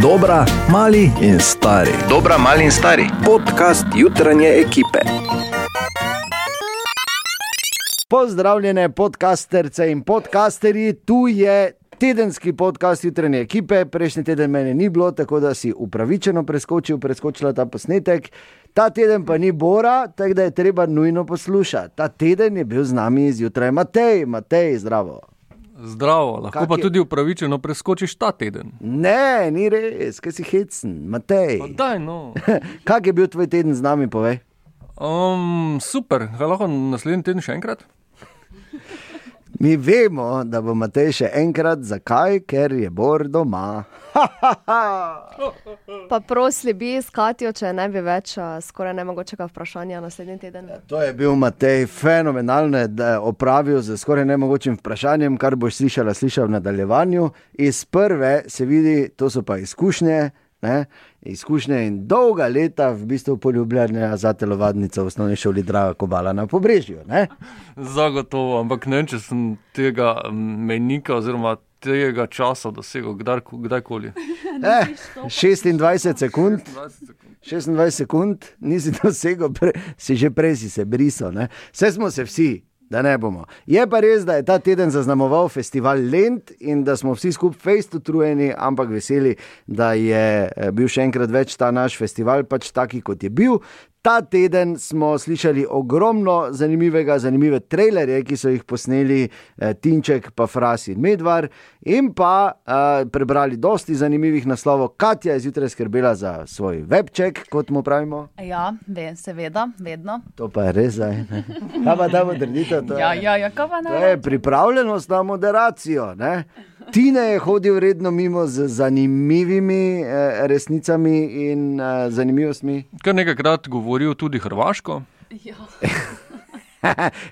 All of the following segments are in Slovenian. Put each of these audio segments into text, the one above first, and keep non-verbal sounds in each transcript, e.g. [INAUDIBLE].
Dobra, mali in stari. Dobra, mali in stari. Podcast jutranje ekipe. Pozdravljene, podcasterce in podcasterji, tu je tedenski podcast jutranje ekipe. Prejšnji teden mene ni bilo, tako da si upravičeno preskočil, preskočila ta posnetek. Ta teden pa ni Bora, tako da je treba nujno poslušati. Ta teden je bil z nami zjutraj Matej, Matej, zdravo. Zdravo, lahko Kak pa je- tudi upravičeno preskočiš ta teden. Ne, ni res, kaj si hecen, Matej. Pa daj, no. [LAUGHS] Kak je bil tvoj teden z nami, povej? Um, super, kaj lahko naslednji teden še enkrat? [LAUGHS] Mi vemo, da bo Matej še enkrat, zakaj, ker je Bor doma. Pa prosili bi iskati, če ne bi več skoraj nemogočega vprašanja naslednji teden. To je bil Matej fenomenalno da je opravil z skoraj nemogočim vprašanjem, kar boš slišala, slišal v nadaljevanju. Iz prve se vidi, to so pa izkušnje. Ne? Izkušnje in dolga leta v bistvu poljubljanja za telovadnico v osnovni šoli Draga Kobala na pobrežju. Ne? Zagotovo, ampak ne vem, če sem tega mejnika oziroma tega časa dosegel kdar, kdajkoli. [LAUGHS] Eh, 26 sekund. 20 sekund. 26 sekund, nisi [LAUGHS] dosegel, pre, si že prej si se brisal. ne. Vse smo se vsi, da ne bomo. Je pa res, da je ta teden zaznamoval festival Lent in da smo vsi skupaj fejst utrujeni, ampak veseli, da je eh, bil še enkrat več ta naš festival, pač taki kot je bil. Ta teden smo slišali ogromno zanimivega, zanimive trailerje, ki so jih posneli eh, Tinček, pa Fras in Medvar, in pa eh, prebrali dosti zanimivih naslovov. Katja je zjutraj skrbela za svoj webček, kot mu pravimo. Ja, ve, seveda, vedno. To pa je res zdaj. ne. Kaj pa da bo trditev? Ja, ja, ja, kaj pa to je ne? pripravljenost na moderacijo. Ne? Tine je hodil redno mimo z zanimivimi eh, resnicami in eh, zanimivostmi, Kar nekajkrat govoril tudi hrvaško. [LAUGHS]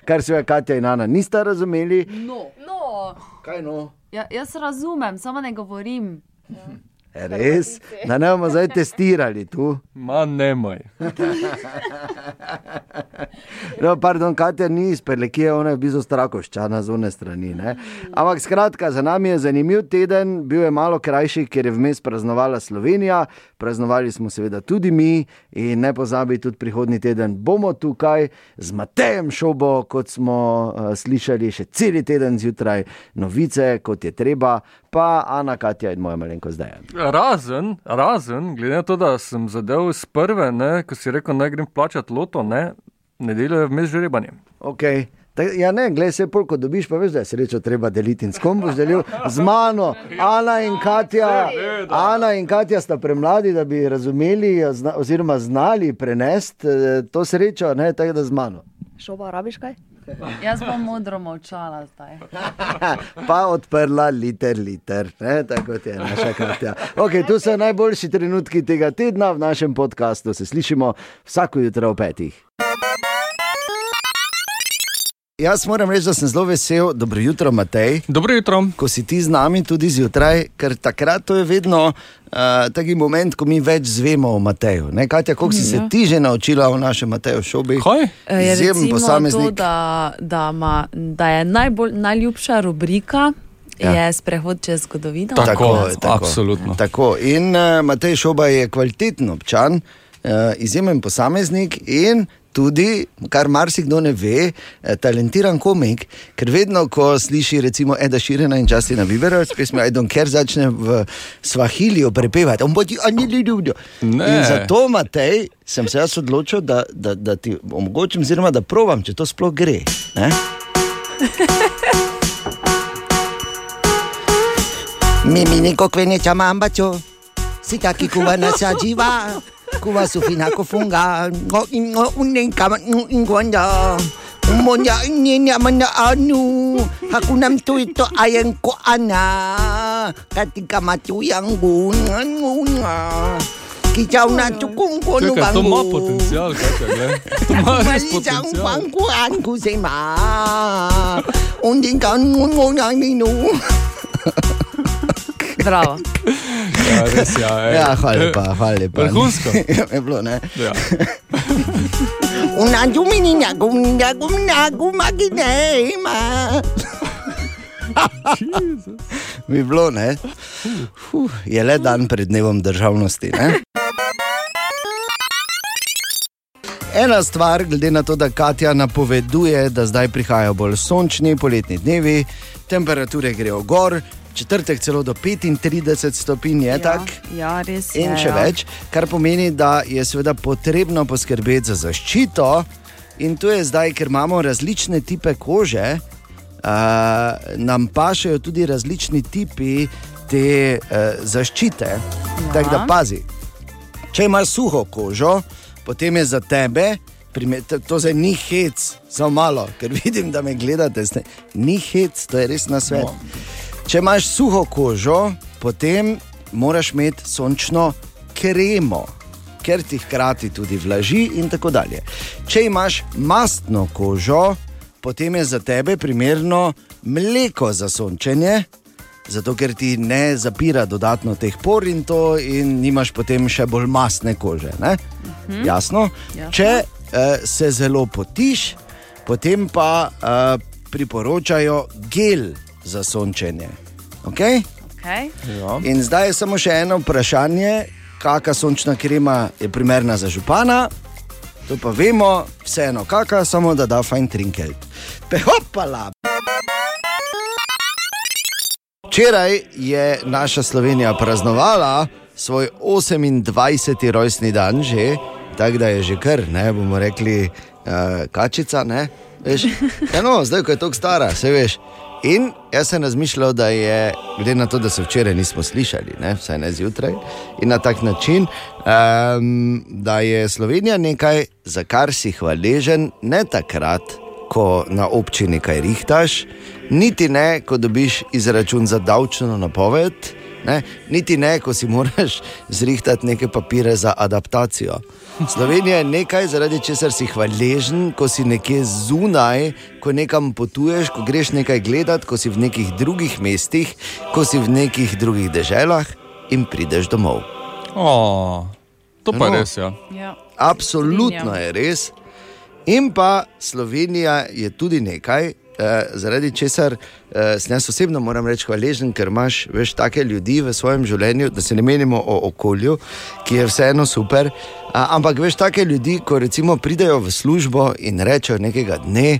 kar se je Katja in Ana nista razumeli. No, no. Kaj no? Ja, jaz razumem, samo ne govorim. Res, da ne bomo zdaj testirali tu. Ma ne moj. [LAUGHS] No, pardon, Katja ni iz Perlekije, ona je v bistvu strakoščana z one strani. Ne? Ampak skratka, za nami je zanimiv teden, bil je malo krajši, ker je vmes praznovala Slovenija, praznovali smo seveda tudi mi in ne pozabi, tudi prihodnji teden bomo tukaj z Matejem Šobo, kot smo uh, slišali, še cel teden zjutraj, novice, kot je treba, pa Ana, Katja in moja malenkost zdaj. Razen, razen, glede na to, da sem zadev iz prve, ne, ko si rekel, naj grem plačati loto, ne, nedeljo je vmes žrebanje. Okay. Tak, ja, ne, glej, se pol, ko dobiš, pa veš, da je srečo treba deliti. In s kom boš delil? Z mano, Ana in Katja. Ana in Katja sta premladi, da bi razumeli oziroma znali prenesti eh, to srečo, ne, tako da z mano. Šoba, rabiš kaj? [LAUGHS] Jaz bom modro molčala zdaj. [LAUGHS] Pa odprla liter, liter, ne, tako je naša Katja. Okay, tu so najboljši trenutki tega tedna v našem podkastu. Se slišimo vsako jutro ob petih. Jaz moram reči, da sem zelo vesel. Dobro jutro, Matej. Dobro jutro. ko si ti z nami tudi zjutraj, ker takrat to je vedno uh, taki moment, ko mi več zvemo o Mateju. Ne, Katja, koliko si se ti že naučila o našem Mateju šobi? Kaj? Eh, Je Izjemen posameznik. to, da, da, ma, da je najbolj, najljubša rubrika Ja. ja. sprehod čez zgodovino. Tako. Tako je, tako. absolutno. Tako. In uh, Matej Šoba je kvaliteten občan, izjemen posameznik in tudi, kar marsikdo ne ve, eh, talentiran komik, ker vedno, ko sliši recimo Eda Širena in Justina Biebera s pesmijo I don't care, začne v Svahiliju prepevati. On bo ti, a ni ljudi. In zato, Matej, sem se jaz odločil, da, da, da ti omogočim, oziroma da provam, če to sploh gre. Ne? [LAUGHS] Mimi niko kwenye cha mambacho sitaki kuwa na sajiwa kuwa sufina kufunga ngo ngo uninka ngwanda umonya nyenya mana anu hakuna mtu ito ayen ko ana katika macho yangu nguna kijau na chukungko Čakaj, to ima nubangu potencial, Katja, glej. To ima res Malizang potencial. pangkuan ko si ma Undingan ngungunganinu Bravo. Ja, [LAUGHS] res, ja, ej. Ja, hvala lepa, hvala lepa. Vrhunsko. [LAUGHS] je bilo, ne? Ja. [LAUGHS] Una jumini na gumna gumna gumaginema. Bi bilo, ne? Huh, je le dan pred dnevom državnosti. Ne? Ena stvar, glede na to, da Katja napoveduje, da zdaj prihajajo bolj sončni poletni dnevi, temperature grejo gor, četrtek celo do 35 stopinj je ja, tako. Ja, res je. In še ja. več, kar pomeni, da je seveda potrebno poskrbeti za zaščito. In to je zdaj, ker imamo različne type kože, uh, nam pašajo tudi različni tipi te uh, zaščite. Ja. Tako da pazi, če imaš suho kožo, potem je za tebe. to- zdaj ni hec, samo malo, ker [LAUGHS] vidim, da me gledate. Ni hec, to je res na svet. No. Če imaš suho kožo, potem moraš imeti sončno kremo, ker ti hkrati tudi vlaži in tako dalje. Če imaš mastno kožo, potem je za tebe primerno mleko za sončenje. Zato, ker ti ne zapira dodatno teh por in to, in nimaš potem še bolj masne kože. Ne? Mhm. Jasno? Jasno. Če uh, se zelo potiš, potem pa uh, priporočajo gel za sončenje. Okay? Okay. Ja. In zdaj je samo še eno vprašanje, kakšna sončna krema je primerna za župana. To pa vemo, vseeno kakšna, samo da da fajn trinkelt. Pehopala! Včeraj je naša Slovenija praznovala svoj 28. rojstni dan, že, tako da je že kar, ne bomo rekli, uh, kačica. Ne, veš, Eno, zdaj, ko je tako stara, se veš. In jaz sem razmišljal, da je, glede na to, da se včeraj nismo slišali, ne, vsaj ne zjutraj, in na tak način, um, da je Slovenija nekaj, za kar si hvaležen, ne takrat, ko na občini kaj rihtaš, niti ne, ko dobiš izračun za davčno napoved, ne, niti ne, ko si moraš zrihtati neke papire za adaptacijo. Slovenija je nekaj, zaradi česar si hvaležen, ko si nekje zunaj, ko nekam potuješ, ko greš nekaj gledati, ko si v nekih drugih mestih, ko si v nekih drugih deželah in prideš domov. O, to pa No. je res, ja. Ja. Absolutno je res. In pa Slovenija je tudi nekaj, zaradi česar eh, sem jaz osebno moram reči hvaležen, ker imaš več take ljudi v svojem življenju, da se ne menimo o okolju, ki je vseeno super. Ampak veš, take ljudi, ko recimo pridejo v službo in rečejo nekega dne,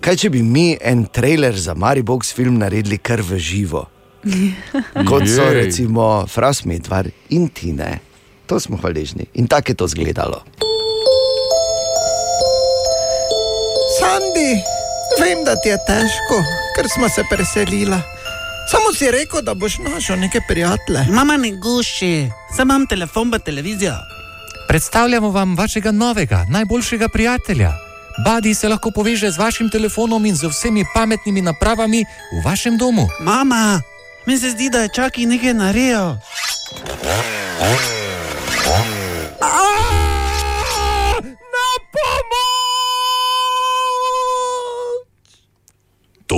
kaj če bi mi en trailer za Maribox film naredili kar v živo. [LAUGHS] Kot so recimo Frasmitvar in Tine. To smo hvaležni in tako je to izgledalo. Sandi, vem, da ti je težko, ker smo se preselili. Samo si rekel, da boš našel neke prijatelje. Mama ne guši, samo imam telefon pa televizijo. Predstavljamo vam vašega novega, najboljšega prijatelja. Badi se lahko poveže z vašim telefonom in z vsemi pametnimi napravami v vašem domu. Mama, mi se zdi, da je čaki nekaj naredil.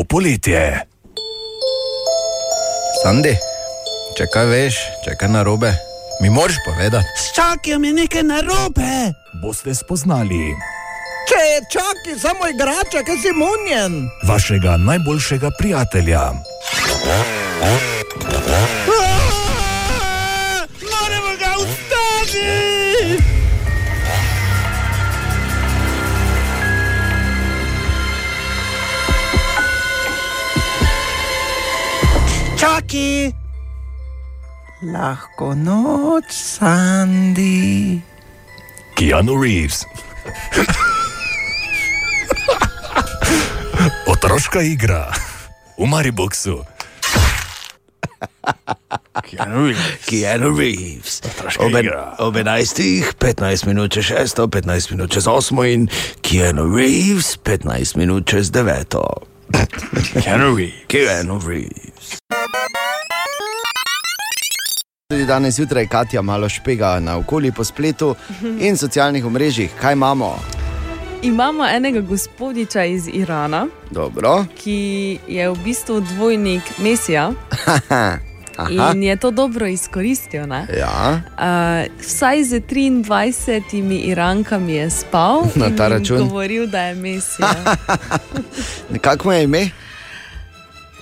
Poletje. Sandi, če kaj veš, če kaj narobe, mi moraš povedati. S čakijem je nekaj narobe. Boste spoznali Če je čaki samo igrača, kaj si munjen. vašega najboljšega prijatelja. Moramo ga ustaviti. Čaki, Lahko noč, Sandi. Keanu Reeves. Otroška igra v Mariboku. Keanu Reeves. Otroška Ob, en, igra. ob 11, 15 minut čez 6, 15 minut čez 8 in Keanu Reeves, 15 minut čez 9. Keanu Reeves. Keanu Reeves. Tudi danes zjutraj Katja malo špega na okolje po spletu in socialnih omrežjih. Kaj imamo? Imamo enega gospodiča iz Irana, Dobro. ki je v bistvu dvojnik Mesija Aha. in je to dobro izkoristil. ne. Ja. Uh, vsaj z 23 Irankami je spal Na in ta jim račun. govoril, da je Mesija. [LAUGHS] Kako je ime?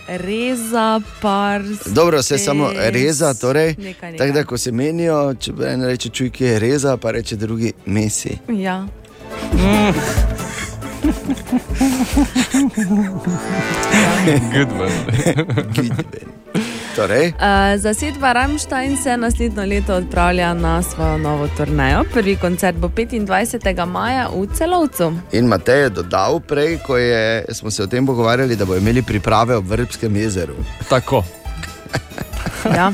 Reza, pars. Dobro, se samo reza, torej. Tako da, ko se menijo, če en reče, čuj, ki je reza, pa reče drugi, mesi. Ja. [LAUGHS] Torej, Uh, zasedba Ramstein se naslednjo leto odpravlja na svojo novo turnejo. Prvi koncert bo 25. maja v celovcu. in Matej je dodal prej, ko je, smo se o tem pogovarjali, da bo imeli priprave ob Vrbskem jezeru. Tako. [LAUGHS] Ja.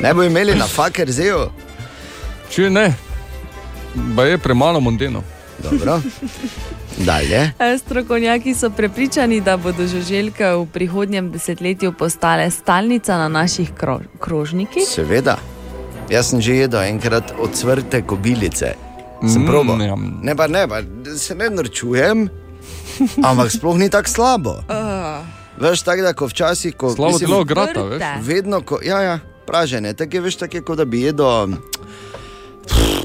Ne bo imeli na Fakerzeju, Če ne, pa je premalo mondeno. dobro. Dalje. E, Strokovnjaki so prepričani, da bodo žuželke v prihodnjem desetletju postale stalnica na naših kro krožnikih. Seveda. Jaz sem že jedel enkrat odsvrte kobilice. Sem Mm, probal. ja. Ne, pa ne, pa se ne norčujem, ampak sploh ni tako slabo. Uh, Veš, tako da ko včasih, ko Slabo telo grata, veš. Vedno, ko, ja, ja, pražene, tako je, veš, tako je, kot da bi jedel.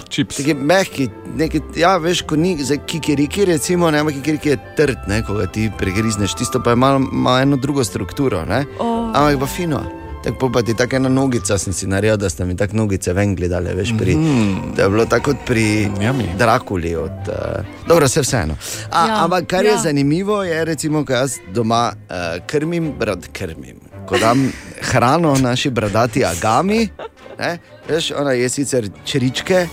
Čips. Taki mehki, neki, ja, veš, ko ni za kikiriki, recimo, ne, ampak kikiriki je trd, ne, ko ga ti pregrizneš, tisto pa ima, ima eno drugo strukturo, ne, Oh. ampak pa fino. Tako pa ti tako ena nogica sem si naredil, da sta mi tako nogice ven gledale, veš, pri, mm. da je bilo tako kot pri Yummy. Drakuli. Od, uh, dobro, vse vseeno. A, Ja, ampak kar ja. je zanimivo, je, recimo, ko jaz doma uh, krmim, brad krmim. Ko dam hrano naši bradati agami, ne, veš, ona je sicer čričke,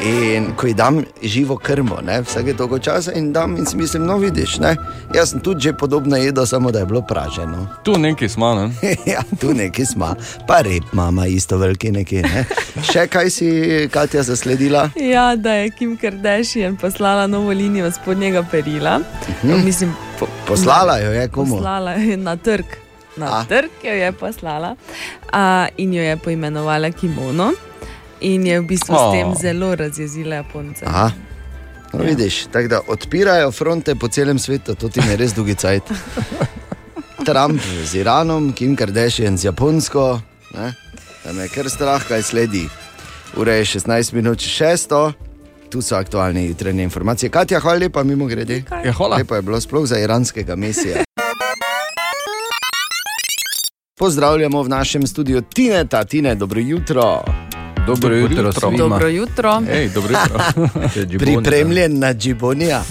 In ko ji dam živo krmo, ne, vsake toliko časa in dam in si mislim, no vidiš, ne, jaz sem tudi že podobno jedel, samo da je bilo praženo. [LAUGHS] Tu nekaj smo, ne? [LAUGHS] ja, tu neki smo, pa rep mama, isto veliki neki. Ne. Še kaj si Katja zasledila? Ja, da je Kim Kardashian poslala novo linijo spodnjega perila. Mhm. Mislim, po, Poslala jo je komu? Poslala jo je na trg. Na A. A. trg jo je poslala a, in jo je poimenovala kimono. In je v bistvu oh. s tem zelo razjezila Japonce. Aha. No, vidiš, tako da odpirajo fronte po celem svetu, to ti je res dolgi cajt. Trump z Iranom, Kim Kardashian z Japonsko, ne? da me je kar strah, kaj sledi. Ura je 16 minut čez šesto, tu so aktualne jutrajne informacije. Katja, hvala lepa, mimo grede. Ja, hvala. Lepo je bilo sploh za iranskega mesija. Pozdravljamo v našem studiu Tineta, Tine, dobro jutro. Dobro jutro, svima. Dobro jutro. Ej, dobro jutro. [LAUGHS] Pripremljen na džibonija. [LAUGHS]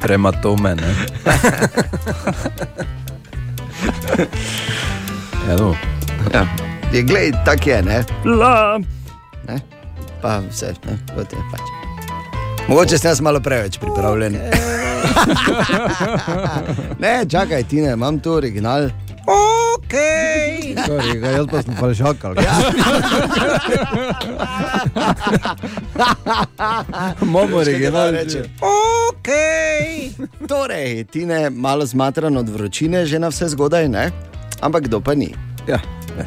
Prematome, ne? [LAUGHS] Evo. Ja, je, glej, tak je, ne? La. ne? Pa vse, ne, kot je pač. Mogoče sem jaz malo preveč pripravljen. ne, čakaj, ti ne, imam tu original. Ok. Sorry, ga jaz pa sem falšakal. Imamo original. Ok. Torej, ti ne malo zmatran od vročine, že na vse zgodaj, ne? Ampak kdo pa ni? Ja, ne.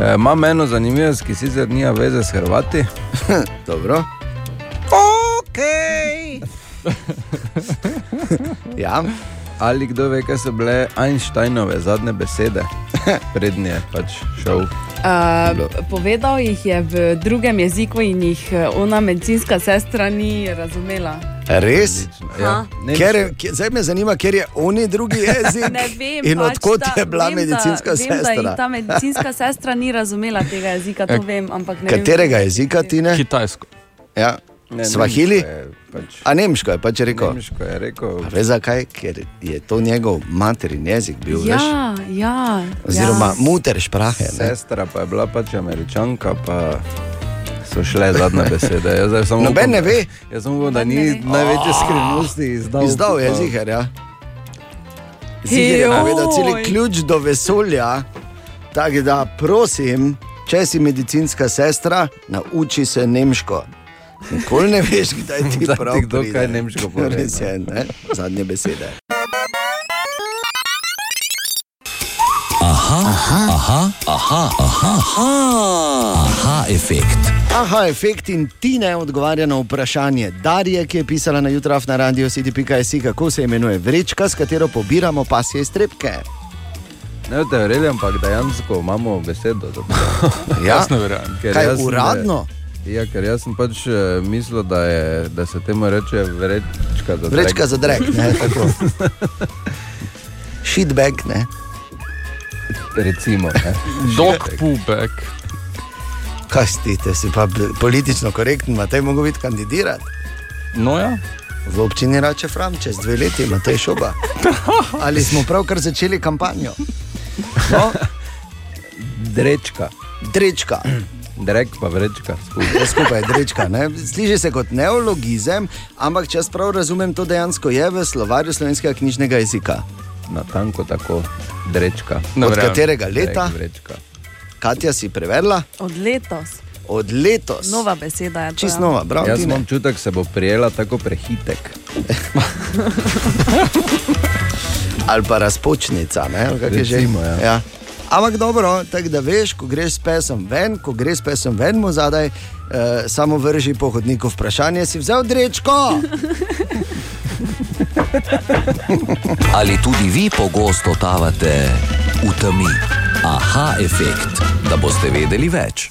E, Imam eno zanimivost, ki sicer nima veze s Hrvati. [LAUGHS] Dobro. Ok. [LAUGHS] Ja, Ali kdo ve, kaj so bile Einsteinove zadnje besede, [LAUGHS] prednje je pač šel. Uh, povedal jih je v drugem jeziku in jih eh, ona medicinska sestra ni razumela. res? Ja, Ker, je- kje- zdaj me zanima, ker je oni drugi [LAUGHS] jezik. Ne vem, In pač odkot je bila vem, medicinska da, Vem, da sestra? jih ta medicinska sestra ni razumela tega jezika, to vem, ampak ne Katerega vem. jezika ti ne? Kitajsko. Ja. Ne, Svahili? nemško je Pač, A nemško je pač rekel. nemško je rekel. A Veš zakaj? Ker je to njegov materin jezik bil, veš? Ja, ja. Oziroma ja. muter šprahe. Ne? Sestra pa je bila pač američanka, pa so šle zadnje besede. Jaz zdaj samo Noben ne ve. Jaz sem upal, da ni ve. največje skrivnosti izdal. Izdal je pa- ziger, ja. Ziger je povedal celi ključ do vesolja. Tako da prosim, če si medicinska sestra, nauči se nemško. Nikoli ne veš, kdaj ti Da ti prav kdo pride. kaj nemško pove, Res je, ne? Zadnje besede. Aha, aha, aha, aha, aha, aha, aha, efekt. Aha, efekt in ti ne odgovarja na vprašanje Darije, ki je pisala na jutraf na radio city.js, kako se imenuje vrečka, s katero pobiramo pasje iztrebke. Ne v teoriji, ampak dejansko imamo besedo. za to. Ja, Jaz ne verjamem. Ker kaj uradno? Ja, ker jaz sem pač eh, mislil, da, je, da se temu reče vrečka za drek. Vrečka za drek, ne, tako. Shitbag, ne. Recimo. Ne. [LAUGHS] Dog pubek. Kaj stite, si pa politično korekten, Matej mogo biti kandidirati. No ja. V občini Rače Fram čez dve leti, Matej Šoba. [LAUGHS] Ali smo pravkar začeli kampanjo? No, Drečka. drečka. Drek pa vrečka. Skupaj. Ja, Skupaj drečka. Ne? Sliši se kot neologizem, ampak če prav razumem, to dejansko je v slovarju slovenskega knjižnega jezika. Na tanko tako. Drečka. Od katerega leta? Drek, vrečka. Katja si preverila? Od letos. Od letos. Nova beseda je to. Čist ja. nova, bravo. Jaz imam čutek, se bo prijela tako prehitek. [LAUGHS] ali pa razpočnica. Ne, je že? Recimo, ja. Ja. Ampak dobro, tako da veš, ko greš s pesom ven, ko greš s pesom ven, mu zadaj eh, samo vrži po hodniku vprašanje, si vzel drečko. [LAUGHS] Ali tudi vi pogosto totavate v temi? Aha, efekt, da boste vedeli več.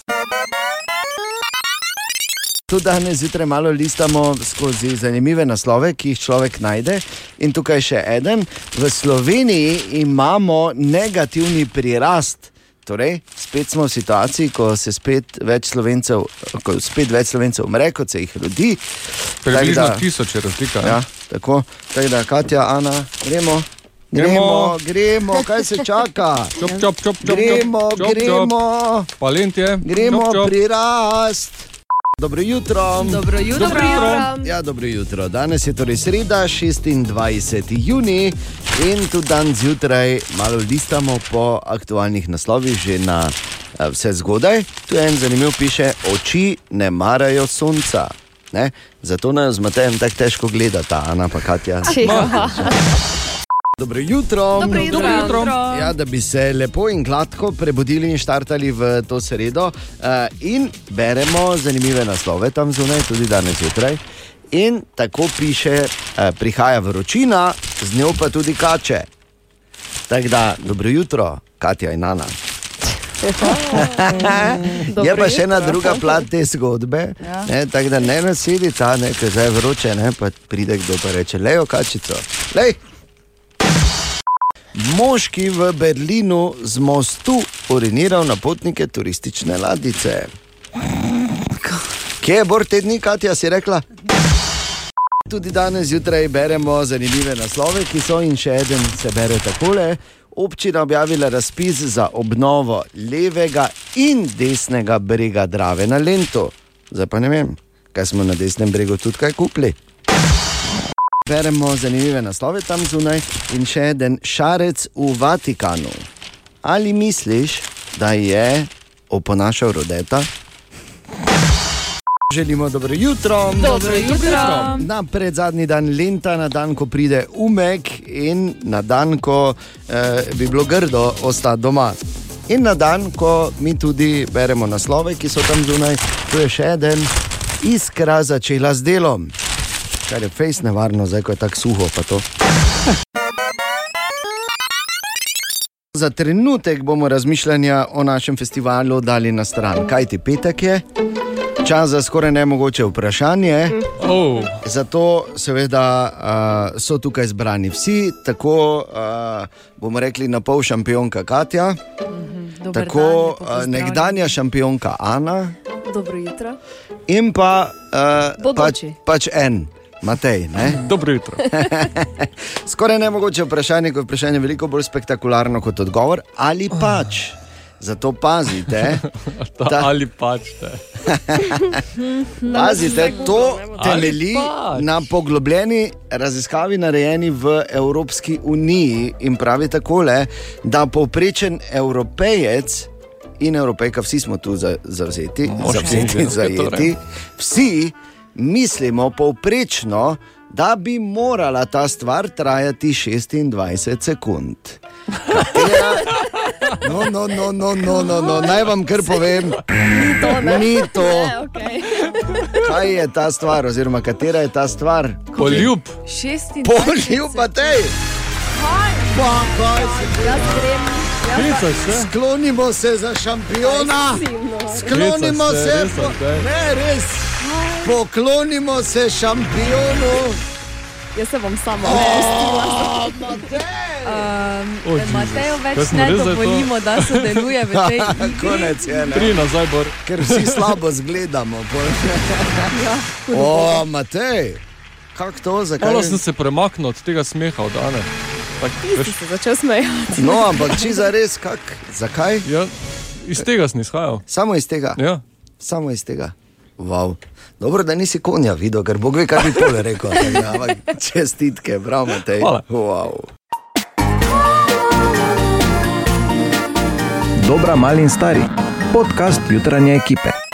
Tudi danes zjutraj malo listamo skozi zanimive naslove, ki jih človek najde. In tukaj še en. V Sloveniji imamo negativni prirast. Torej, spet smo v situaciji, ko se spet več slovencev, ko spet več slovencev umre, kot se jih rodi. Približno da- tisoč je razlika. Ja, tako, tako da, Katja, Ana, gremo. Gremo, gremo, kaj se čaka? Čop, čop, čop, čop, gremo, čop, čop, gremo, Palent je. gremo čop, čop. prirast. Dobro jutro. Dobro jutro. Dobro jutro. Ja, dobro jutro. Danes je torej sreda, 26. juni in tudi dan zjutraj malo listamo po aktualnih naslovih, že na eh, vse zgodaj. Tu je en zanimiv piše: oči ne marajo sonca. Ne? Zato nas z Matejem tako težko gledata, Ana pa Katja. Tiho. Dobro jutro. Dobro jutro. Dobro jutro. Ja, da bi se lepo in gladko prebudili in štartali v to sredo. Uh, in beremo zanimive naslove tam zunaj, tudi danes zjutraj. In tako piše, uh, prihaja vročina, z njo pa tudi kače. Tako da, dobro jutro, Katja in Nana. [LAUGHS] je pa še ena druga plat te zgodbe. Ja. Ne, tako da ne nasedi ta, ker zdaj vroče, ne, pa pride kdo pa reče: Lejo kačico. Lej. Moški v Berlinu z mostu uriniral na potnike turistične ladice. Kje je bor te dni, Katja si rekla? Tudi danes zjutraj beremo zanimive naslove, ki so in še en se bere takole. Občina objavila razpis za obnovo levega in desnega brega Drave na Lentu. Zdaj pa ne vem, kaj smo na desnem bregu tudi kaj kupili. Beremo zanimive naslove tam zunaj in še en šarec v Vatikanu. Ali misliš, da je oponašal rodeta? Želimo dobro jutro. Dobro jutro. Na predzadnji dan lenta, na dan, ko pride umek, in na dan, ko eh, bi bilo grdo ostati doma. In na dan, ko mi tudi beremo naslove, ki so tam zunaj, tu je še en iskra začela z delom. Kar je fejs nevarno, zdaj ko je tako suho. pa to. Za trenutek bomo razmišljanja o našem festivalu dali na stran. Kaj ti petek je? Čas za skoraj nemogoče vprašanje. Oh. Zato, seveda, uh, so tukaj zbrani vsi, tako uh, bomo rekli, na pol šampionka Katja, Dober tako dan, uh, nekdanja šampionka Ana Dobro jutro. in pa uh, pač, pač en. Matej, ne? Dobro jutro. [LAUGHS] Skoraj nemogoče vprašanje, ko je vprašanje veliko bolj spektakularno kot odgovor, ali pač. Zato pazite, [LAUGHS] Ta, Da. ali pač te. [LAUGHS] Pazite, to temelji pač. na poglobljeni raziskavi, narejeni v Evropski uniji in pravi takole, da povprečen evropejec in evropejka, vsi smo tu za- zavzeti, zavzeti, ženske, zajeti, torej. vsi mislimo povprečno, da bi morala ta stvar trajati 26 sekund. Katera, no, no, no, no, no, no, no, naj vam kar povem, ni to. Ne, okay. Kaj je ta stvar, oziroma katera je ta stvar? Poljub. 26 Poljuba tej! Pa, kaj se. Pisaš se? Sklonimo se za šampiona! Sklonimo se, res, po, ne res. Poklonimo se šampionu. Jaz se bom sama O, opustila. Um, O, Jezus. Matejo več ne dovolimo, da sodeluje v tej [LAUGHS] igri. Konec je, ne. Tri nazaj, Bor. Ker vsi slabo zgledamo. pol. [LAUGHS] Ja, o. Matej, kako to, zakaj? Malo sem se premaknil od tega smeha od Ane. Tak, si se začel smejati. No, ampak če za res, kak, zakaj? Ja, iz tega sem izhajal. Samo iz tega. Ja. Samo iz tega. Wow. Dobro, da nisi konja videl, ker Bog ve, kaj bi pole rekel. [LAUGHS] ampak Čestitke, bravo, Matej. Hvala. Wow. Dobra, mali in stari. Podcast jutranje ekipe.